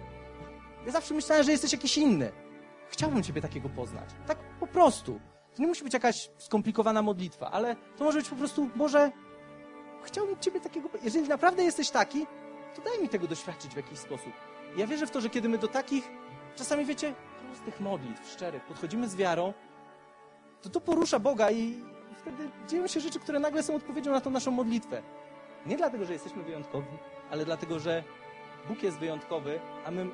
ja zawsze myślałem, że jesteś jakiś inny. Chciałbym Ciebie takiego poznać. Tak po prostu. To nie musi być jakaś skomplikowana modlitwa, ale to może być po prostu, Boże, chciałbym Ciebie takiego. Jeżeli naprawdę jesteś taki, to daj mi tego doświadczyć w jakiś sposób. Ja wierzę w to, że kiedy my do takich, czasami wiecie, prostych modlitw, szczerych, podchodzimy z wiarą, to to porusza Boga i wtedy dzieją się rzeczy, które nagle są odpowiedzią na tą naszą modlitwę. Nie dlatego, że jesteśmy wyjątkowi, ale dlatego, że Bóg jest wyjątkowy, a my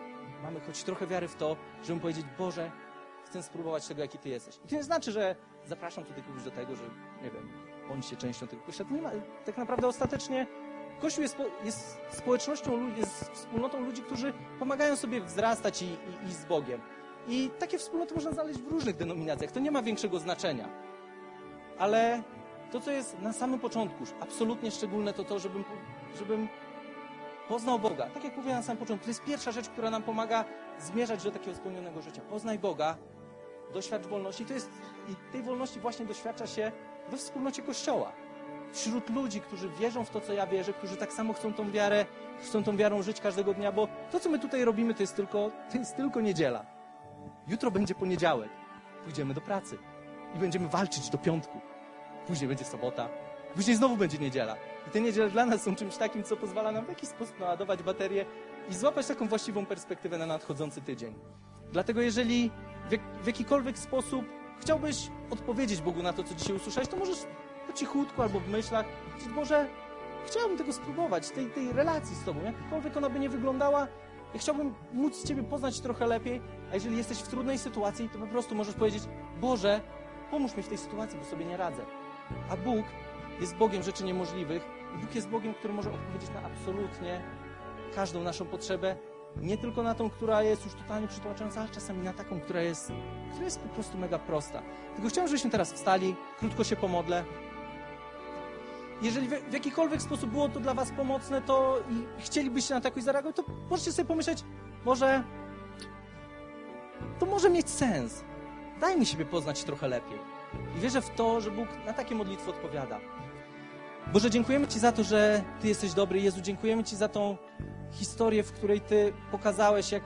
mamy choć trochę wiary w to, żeby powiedzieć, Boże, chcę spróbować tego, jaki Ty jesteś. I to nie znaczy, że zapraszam tutaj kogoś do tego, że, nie wiem, bądźcie częścią tego kościoła. Nie ma, tak naprawdę ostatecznie Kościół jest, jest społecznością, jest wspólnotą ludzi, którzy pomagają sobie wzrastać i, i iść z Bogiem. I takie wspólnoty można znaleźć w różnych denominacjach. To nie ma większego znaczenia. Ale to, co jest na samym początku, absolutnie szczególne, to to, żebym, żebym poznał Boga. Tak jak mówiłem na samym początku, to jest pierwsza rzecz, która nam pomaga zmierzać do takiego spełnionego życia. Poznaj Boga, doświadcz wolności. To jest, I tej wolności właśnie doświadcza się we wspólnocie Kościoła. Wśród ludzi, którzy wierzą w to, co ja wierzę, którzy tak samo chcą tą wiarę, chcą tą wiarą żyć każdego dnia, bo to, co my tutaj robimy, to jest tylko, to jest tylko niedziela. Jutro będzie poniedziałek. Pójdziemy do pracy i będziemy walczyć do piątku. Później będzie sobota. Później znowu będzie niedziela. I te niedziele dla nas są czymś takim, co pozwala nam w jakiś sposób naładować baterię i złapać taką właściwą perspektywę na nadchodzący tydzień. Dlatego jeżeli w, jak, w jakikolwiek sposób chciałbyś odpowiedzieć Bogu na to, co dzisiaj usłyszałeś, to możesz po cichutku albo w myślach Boże, chciałbym tego spróbować, tej, tej relacji z Tobą, jakkolwiek ona by nie wyglądała, ja chciałbym móc Ciebie poznać trochę lepiej, a jeżeli jesteś w trudnej sytuacji, to po prostu możesz powiedzieć, Boże, pomóż mi w tej sytuacji, bo sobie nie radzę. A Bóg jest Bogiem rzeczy niemożliwych Bóg jest Bogiem, który może odpowiedzieć na absolutnie każdą naszą potrzebę, nie tylko na tą, która jest już totalnie przytłaczająca, ale czasami na taką, która jest, która jest po prostu mega prosta. Tylko chciałem, żebyśmy teraz wstali, krótko się pomodlę. Jeżeli w, jakikolwiek sposób było to dla Was pomocne, to i chcielibyście na jakoś zareagować, to możecie sobie pomyśleć, może to może mieć sens. Daj mi siebie poznać trochę lepiej. I wierzę w to, że Bóg na takie modlitwy odpowiada. Boże, dziękujemy Ci za to, że Ty jesteś dobry. Jezu, dziękujemy Ci za tą historię, w której Ty pokazałeś, jak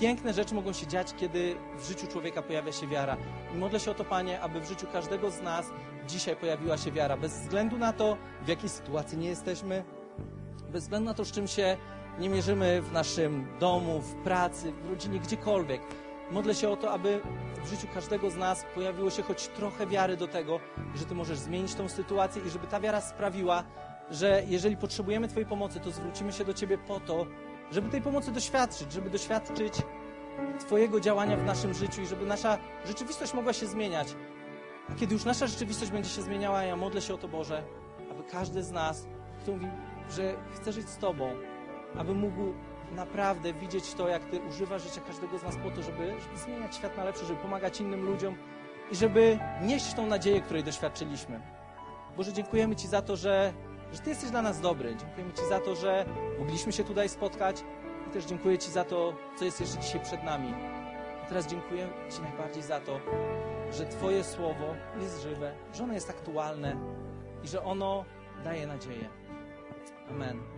piękne rzeczy mogą się dziać, kiedy w życiu człowieka pojawia się wiara. I modlę się o to, Panie, aby w życiu każdego z nas dzisiaj pojawiła się wiara. Bez względu na to, w jakiej sytuacji nie jesteśmy, bez względu na to, z czym się nie mierzymy w naszym domu, w pracy, w rodzinie, gdziekolwiek. Modlę się o to, aby w życiu każdego z nas pojawiło się choć trochę wiary do tego, że Ty możesz zmienić tą sytuację i żeby ta wiara sprawiła, że jeżeli potrzebujemy Twojej pomocy, to zwrócimy się do Ciebie po to, żeby tej pomocy doświadczyć, żeby doświadczyć Twojego działania w naszym życiu i żeby nasza rzeczywistość mogła się zmieniać. A kiedy już nasza rzeczywistość będzie się zmieniała, ja modlę się o to, Boże, aby każdy z nas, kto mówi, że chce żyć z Tobą, aby mógł naprawdę widzieć to, jak Ty używasz życia każdego z nas po to, żeby, żeby zmieniać świat na lepsze, żeby pomagać innym ludziom i żeby nieść tą nadzieję, której doświadczyliśmy. Boże, dziękujemy Ci za to, że, że Ty jesteś dla nas dobry. Dziękujemy Ci za to, że mogliśmy się tutaj spotkać i też dziękuję Ci za to, co jest jeszcze dzisiaj przed nami. Teraz dziękuję Ci najbardziej za to, że Twoje słowo jest żywe, że ono jest aktualne i że ono daje nadzieję. Amen.